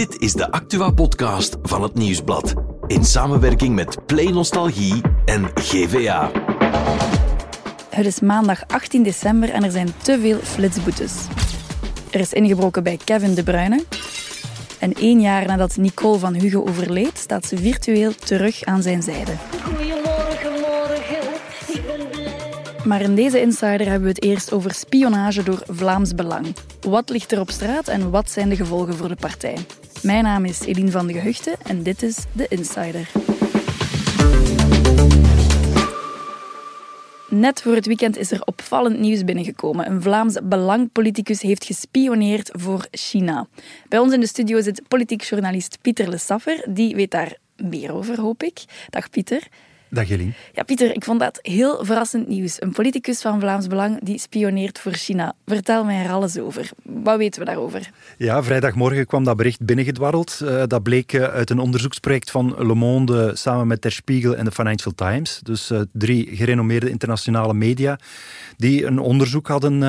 Dit is de Actua-podcast van het Nieuwsblad. In samenwerking met Play Nostalgie en GVA. Het is maandag 18 december en er zijn te veel flitsboetes. Er is ingebroken bij Kevin De Bruyne. En één jaar nadat Nicole van Hugo overleed, staat ze virtueel terug aan zijn zijde. Goedemorgen, morgen. Ik ben blij. Maar in deze Insider hebben we het eerst over spionage door Vlaams Belang. Wat ligt er op straat en wat zijn de gevolgen voor de partij? Mijn naam is Eline van de Gehuchten en dit is de Insider. Net voor het weekend is er opvallend nieuws binnengekomen. Een Vlaams belangpoliticus heeft gespioneerd voor China. Bij ons in de studio zit politiek journalist Pieter Le Saffer. Die weet daar meer over, hoop ik. Dag Pieter. Dag Jelien. Ja, Pieter, ik vond dat heel verrassend nieuws. Een politicus van Vlaams Belang die spioneert voor China. Vertel mij er alles over. Wat weten we daarover? Ja, vrijdagmorgen kwam dat bericht binnengedwarreld. Uh, dat bleek uh, uit een onderzoeksproject van Le Monde samen met Der Spiegel en de Financial Times. Dus uh, drie gerenommeerde internationale media die een onderzoek hadden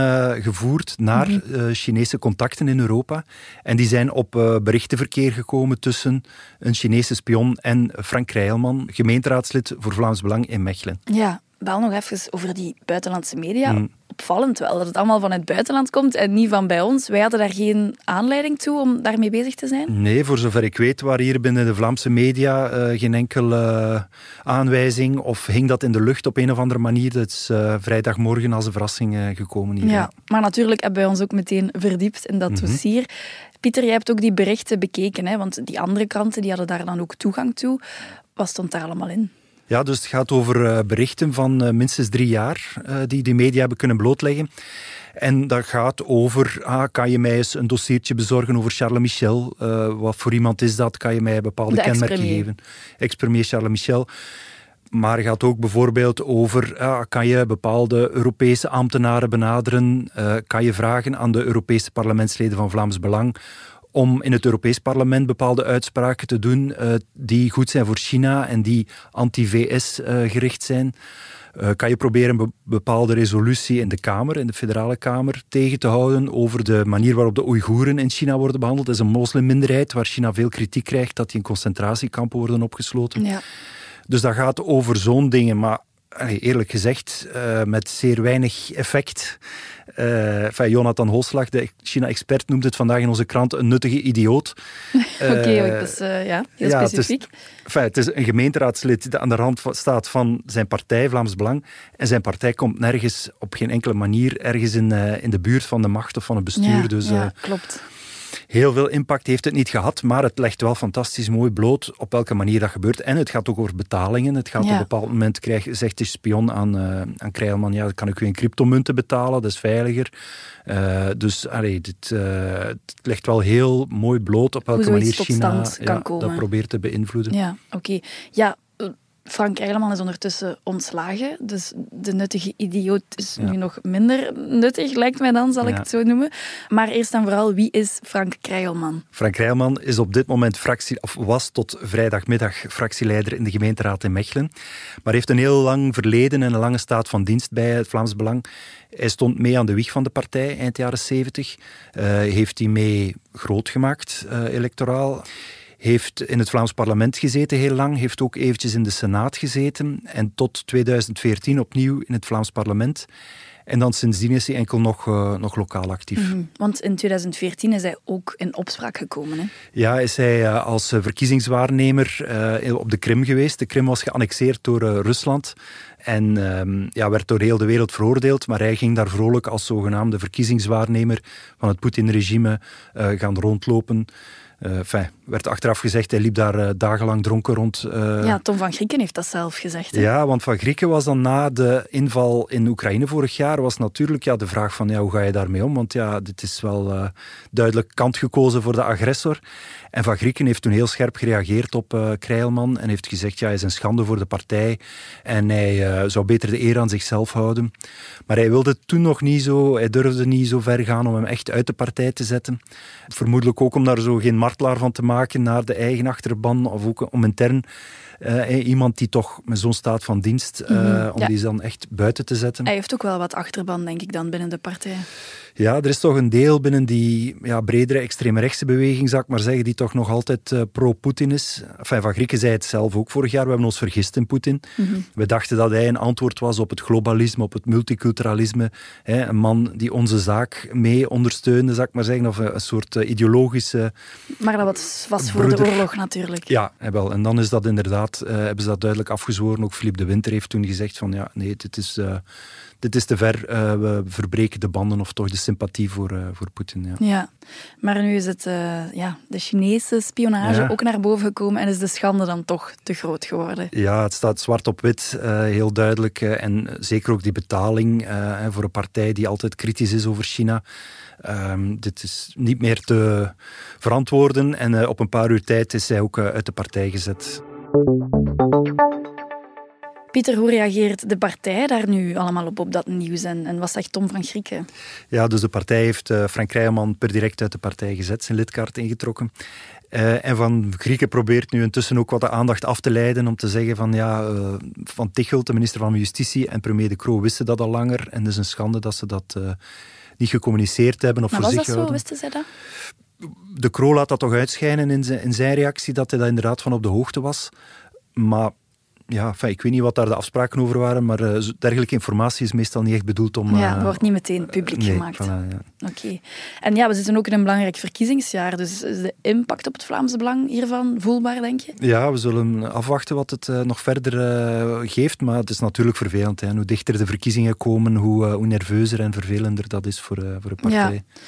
gevoerd naar mm -hmm. Chinese contacten in Europa. En die zijn op berichtenverkeer gekomen tussen een Chinese spion en Frank Krijlman, gemeenteraadslid voor Vlaams Belang in Mechelen. Ja, wel nog even over die buitenlandse media. Mm. Opvallend wel dat het allemaal van het buitenland komt en niet van bij ons. Wij hadden daar geen aanleiding toe om daarmee bezig te zijn? Nee, voor zover ik weet waren hier binnen de Vlaamse media uh, geen enkele uh, aanwijzing of hing dat in de lucht op een of andere manier. Dat is uh, vrijdagmorgen als een verrassing gekomen hier. Ja, maar natuurlijk hebben wij ons ook meteen verdiept in dat mm -hmm. dossier. Pieter, jij hebt ook die berichten bekeken, hè? want die andere kranten die hadden daar dan ook toegang toe. Wat stond daar allemaal in? Ja, dus het gaat over uh, berichten van uh, minstens drie jaar uh, die de media hebben kunnen blootleggen. En dat gaat over, ah, kan je mij eens een dossiertje bezorgen over Charles Michel? wat voor iemand is dat? Kan je mij bepaalde de kenmerken geven? Ex-premier Charles Michel. Maar het gaat ook bijvoorbeeld over, ah, kan je bepaalde Europese ambtenaren benaderen? kan je vragen aan de Europese parlementsleden van Vlaams Belang om in het Europees Parlement bepaalde uitspraken te doen uh, die goed zijn voor China en die anti-VS uh, gericht zijn. Uh, kan je proberen een bepaalde resolutie in de Kamer, in de federale Kamer, tegen te houden over de manier waarop de Oeigoeren in China worden behandeld. Dat is een moslimminderheid waar China veel kritiek krijgt dat die in concentratiekampen worden opgesloten. Ja. Dus dat gaat over zo'n dingen, maar eerlijk gezegd, uh, met zeer weinig effect. Uh, enfin, Jonathan Holslag, de China-expert, noemt het vandaag in onze krant een nuttige idioot. Oké, okay, uh, dus uh, ja, heel ja, specifiek. Het is, enfin, het is een gemeenteraadslid die aan de rand staat van zijn partij, Vlaams Belang. En zijn partij komt nergens, op geen enkele manier, ergens in, in de buurt van de macht of van het bestuur. Ja, dus, ja klopt. Heel veel impact heeft het niet gehad, maar het legt wel fantastisch mooi bloot op welke manier dat gebeurt. En het gaat ook over betalingen. Het gaat ja. op een bepaald moment, krijg, zegt de spion aan, uh, aan Krijlman, ja, kan ik u in cryptomunten betalen, dat is veiliger. Uh, dus allee, dit, uh, het legt wel heel mooi bloot op welke manier China ja, dat probeert te beïnvloeden. Ja, oké. Okay. Ja, Frank Eileman is ondertussen ontslagen, dus de nuttige idioot is ja. nu nog minder nuttig, lijkt mij dan, zal ja. ik het zo noemen. Maar eerst en vooral, wie is Frank Krijlman? Frank Krijlman is op dit moment fractie, of was tot vrijdagmiddag fractieleider in de gemeenteraad in Mechelen, maar heeft een heel lang verleden en een lange staat van dienst bij het Vlaams Belang. Hij stond mee aan de wieg van de partij eind jaren 70, uh, heeft hij mee groot gemaakt, uh, electoraal heeft in het Vlaams parlement gezeten heel lang, heeft ook eventjes in de Senaat gezeten en tot 2014 opnieuw in het Vlaams parlement. En dan sindsdien is hij enkel nog, uh, nog lokaal actief. Mm -hmm. Want in 2014 is hij ook in opspraak gekomen. Hè? Ja, is hij uh, als verkiezingswaarnemer uh, op de Krim geweest. De Krim was geannexeerd door Rusland. En um, ja, werd door heel de wereld veroordeeld. Maar hij ging daar vrolijk als zogenaamde verkiezingswaarnemer van het Poetin-regime gaan rondlopen. Enfin, werd achteraf gezegd, hij liep daar uh, dagenlang dronken rond. Uh, ja, Tom van Grieken heeft dat zelf gezegd. Hè? Ja, want van Grieken was dan na de inval in Oekraïne vorig jaar, was natuurlijk ja, de vraag van ja, hoe ga je daarmee om? Want ja, dit is wel duidelijk kant gekozen voor de agressor. En Van Grieken heeft toen heel scherp gereageerd op uh, Krijlman en heeft gezegd, ja, hij is een schande voor de partij en hij uh, zou beter de eer aan zichzelf houden. Maar hij wilde toen nog niet zo, hij durfde niet zo ver gaan om hem echt uit de partij te zetten. Vermoedelijk ook om daar zo geen martelaar van te maken naar de eigen achterban of ook om intern uh, iemand die toch met zo'n staat van dienst, uh, mm -hmm. om ja. die dan echt buiten te zetten. Hij heeft ook wel wat achterban, denk ik, dan binnen de partij. Ja, er is toch een deel binnen die ja, bredere extreemrechtse beweging, zou ik maar zeggen, die toch nog altijd uh, pro-Poetin is. Enfin, Van Grieken zei het zelf ook vorig jaar, we hebben ons vergist in Poetin. We dachten dat hij een antwoord was op het globalisme, op het multiculturalisme. Hè, een man die onze zaak mee ondersteunde, zou ik maar zeggen, of een, een soort uh, ideologische... Maar dat was, was voor de oorlog natuurlijk. Ja, wel. En dan is dat inderdaad, uh, hebben ze dat duidelijk afgezworen. Ook Philippe de Winter heeft toen gezegd van, ja, nee, dit is dit is te ver. Uh, we verbreken de banden of toch de sympathie voor, uh, voor Poetin. Ja. ja, maar nu is het, uh, ja, de Chinese spionage ja. ook naar boven gekomen en is de schande dan toch te groot geworden. Ja, het staat zwart op wit, heel duidelijk. en zeker ook die betaling voor een partij die altijd kritisch is over China. Um, dit is niet meer te verantwoorden en op een paar uur tijd is zij ook uit de partij gezet. Pieter, hoe reageert de partij daar nu allemaal op, op dat nieuws? En, en wat zegt Tom van Grieken? Ja, dus de partij heeft uh, Frank Rijman per direct uit de partij gezet, zijn lidkaart ingetrokken. Uh, en Van Grieken probeert nu intussen ook wat de aandacht af te leiden om te zeggen van ja, uh, Van Tichelt, de minister van Justitie en premier De Croo wisten dat al langer en het is een schande dat ze dat niet gecommuniceerd hebben of maar voor was zich dat houden. zo? Wisten zij dat? De Croo laat dat toch uitschijnen in zijn, in zijn reactie dat hij daar inderdaad van op de hoogte was. Maar ja, enfin, ik weet niet wat daar de afspraken over waren, maar uh, dergelijke informatie is meestal niet echt bedoeld om... Ja, uh, wordt niet meteen publiek nee, gemaakt. Voilà, ja. Oké. Okay. En ja, we zitten ook in een belangrijk verkiezingsjaar, dus is de impact op het Vlaamse Belang hiervan voelbaar, denk je? Ja, we zullen afwachten wat het uh, nog verder geeft, maar het is natuurlijk vervelend. Hè. Hoe dichter de verkiezingen komen, hoe, hoe nerveuzer en vervelender dat is voor, voor de partij. Ja.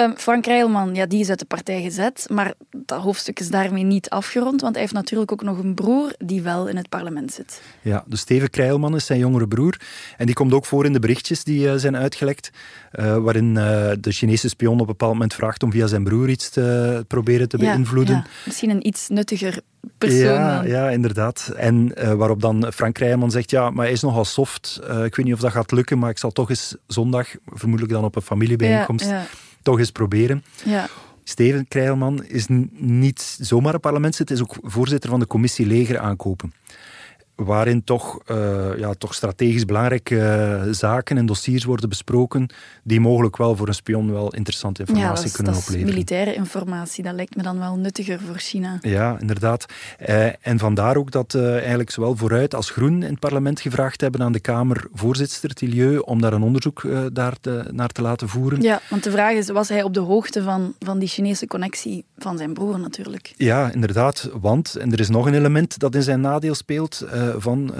Um, Frank Rijlman, ja, die is uit de partij gezet, maar dat hoofdstuk is daarmee niet afgerond, want hij heeft natuurlijk ook nog een broer die wel in het parlement zit. Ja, dus Steven Krijlman is zijn jongere broer en die komt ook voor in de berichtjes die uh, zijn uitgelekt, uh, waarin uh, de Chinese spion op een bepaald moment vraagt om via zijn broer iets te proberen te ja, beïnvloeden. Ja. Misschien een iets nuttiger persoon. Ja, dan. ja inderdaad. En waarop dan Frank Rijlman zegt, ja, maar hij is nogal soft, ik weet niet of dat gaat lukken, maar ik zal toch eens zondag, vermoedelijk dan op een familiebijeenkomst, ja, toch eens proberen. Ja. Steven Krijlman is niet zomaar een parlementslid, is ook voorzitter van de commissie Leger aankopen. Waarin toch, uh, ja, toch strategisch belangrijke uh, zaken en dossiers worden besproken die mogelijk wel voor een spion wel interessante informatie ja, dat is, kunnen dat is opleveren. militaire informatie, dat lijkt me dan wel nuttiger voor China. Ja, inderdaad. Uh, en vandaar ook dat eigenlijk zowel Vooruit als Groen in het parlement gevraagd hebben aan de Kamervoorzitter Tilieu om daar een onderzoek daar te, naar te laten voeren. Ja, want de vraag is, was hij op de hoogte van, van die Chinese connectie van zijn broer natuurlijk? Ja, inderdaad. Want, en er is nog een element dat in zijn nadeel speelt van uh,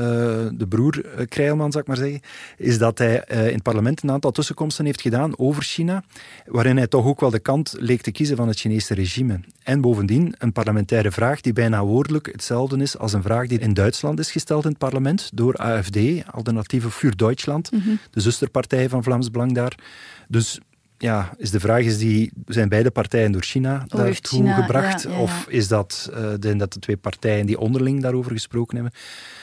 de broer uh, Krijlman, zou ik maar zeggen, is dat hij in het parlement een aantal tussenkomsten heeft gedaan over China, waarin hij toch ook wel de kant leek te kiezen van het Chinese regime. En bovendien een parlementaire vraag die bijna woordelijk hetzelfde is als een vraag die in Duitsland is gesteld in het parlement door AFD, Alternatieve für Deutschland, Mhm. de zusterpartij van Vlaams Belang daar. Dus ja, is de vraag is die, zijn beide partijen door China oh, daartoe China, gebracht? Ja, ja, ja. Of is dat, uh, de, dat de twee partijen die onderling daarover gesproken hebben?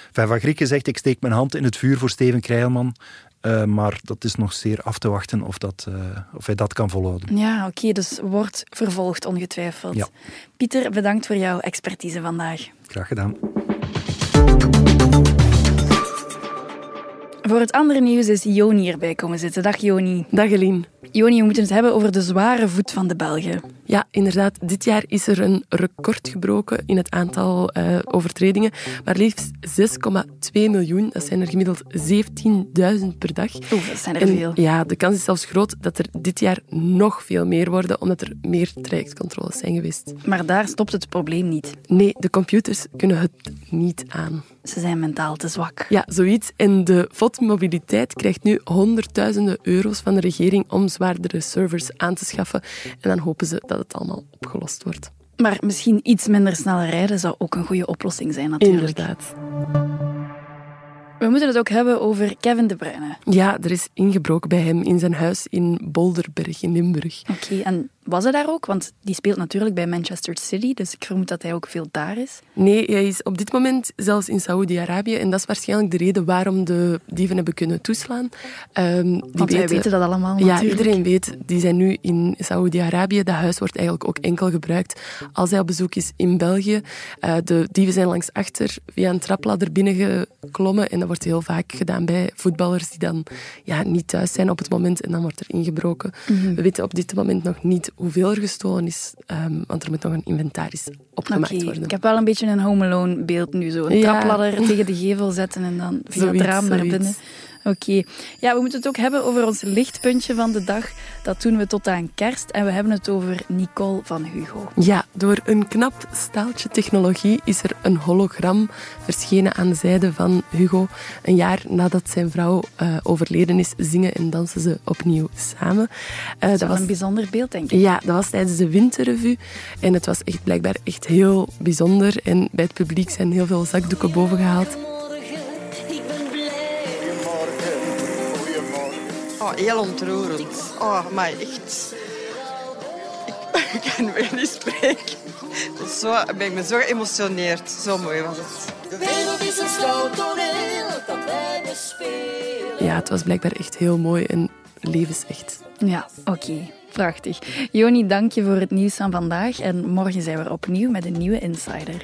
Enfin, van Grieken zegt, ik steek mijn hand in het vuur voor Steven Krijlman. Uh, maar dat is nog zeer af te wachten of, dat, uh, of hij dat kan volhouden. Ja, oké, okay, dus wordt vervolgd ongetwijfeld. Pieter, bedankt voor jouw expertise vandaag. Graag gedaan. Voor het andere nieuws is Joni erbij komen zitten. Dag Joni. Dag Eline. Joni, we moeten het hebben over de zware voet van de Belgen. Ja, inderdaad. Dit jaar is er een record gebroken in het aantal uh, overtredingen. Maar liefst 6,2 miljoen. Dat zijn er gemiddeld 17.000 per dag. Oeh, dat zijn er en, veel. Ja, de kans is zelfs groot dat er dit jaar nog veel meer worden, omdat er meer trajectcontroles zijn geweest. Maar daar stopt het probleem niet. Nee, de computers kunnen het niet aan. Ze zijn mentaal te zwak. Ja, zoiets. En de FOD Mobiliteit krijgt nu honderdduizenden euro's van de regering om zwaardere servers aan te schaffen. En dan hopen ze dat het allemaal opgelost wordt. Maar misschien iets minder snel rijden zou ook een goede oplossing zijn, natuurlijk. Inderdaad. We moeten het ook hebben over Kevin De Bruyne. Ja, er is ingebroken bij hem in zijn huis in Bolderberg in Limburg. Oké, okay, en Was hij daar ook? Want die speelt natuurlijk bij Manchester City, dus ik vermoed dat hij ook veel daar is. Nee, hij is op dit moment zelfs in Saoedi-Arabië. En dat is waarschijnlijk de reden waarom de dieven hebben kunnen toeslaan. Um, die Want wij weten dat allemaal Ja, natuurlijk. iedereen weet. Die zijn nu in Saoedi-Arabië. Dat huis wordt eigenlijk ook enkel gebruikt als hij op bezoek is in België. Uh, de dieven zijn langs achter via een trapladder binnengeklommen. En dat wordt heel vaak gedaan bij voetballers die dan ja, niet thuis zijn op het moment. En dan wordt er ingebroken. Mhm. We weten op dit moment nog niet hoeveel er gestolen is. Um, want er moet nog een inventaris opgemaakt worden. Ik heb wel een beetje een Home Alone beeld nu. Zo. Een Ja. trapladder tegen de gevel zetten en dan via het raam naar zoiets. Oké. Ja, we moeten het ook hebben over ons lichtpuntje van de dag. Dat doen we tot aan kerst. En we hebben het over Nicole van Hugo. Ja, door een knap staaltje technologie is er een hologram verschenen aan de zijde van Hugo. Een jaar nadat zijn vrouw eh, overleden is, zingen en dansen ze opnieuw samen. Eh, Dat is wel een bijzonder beeld, denk ik. ja, dat was tijdens de winterrevue. En het was echt blijkbaar echt heel bijzonder. En bij het publiek zijn heel veel zakdoeken boven gehaald. Oh, heel ontroerend. Oh, maar echt. Ik, ik kan weer niet spreken. Zo, ben ik me zo geëmotioneerd. Zo mooi was het. De wereld is een schouwtoneel dat wij bespelen. Ja, het was blijkbaar echt heel mooi en levensecht. Ja, oké. Prachtig. Joni, dank je voor het nieuws van vandaag. En morgen zijn we er opnieuw met een nieuwe Insider.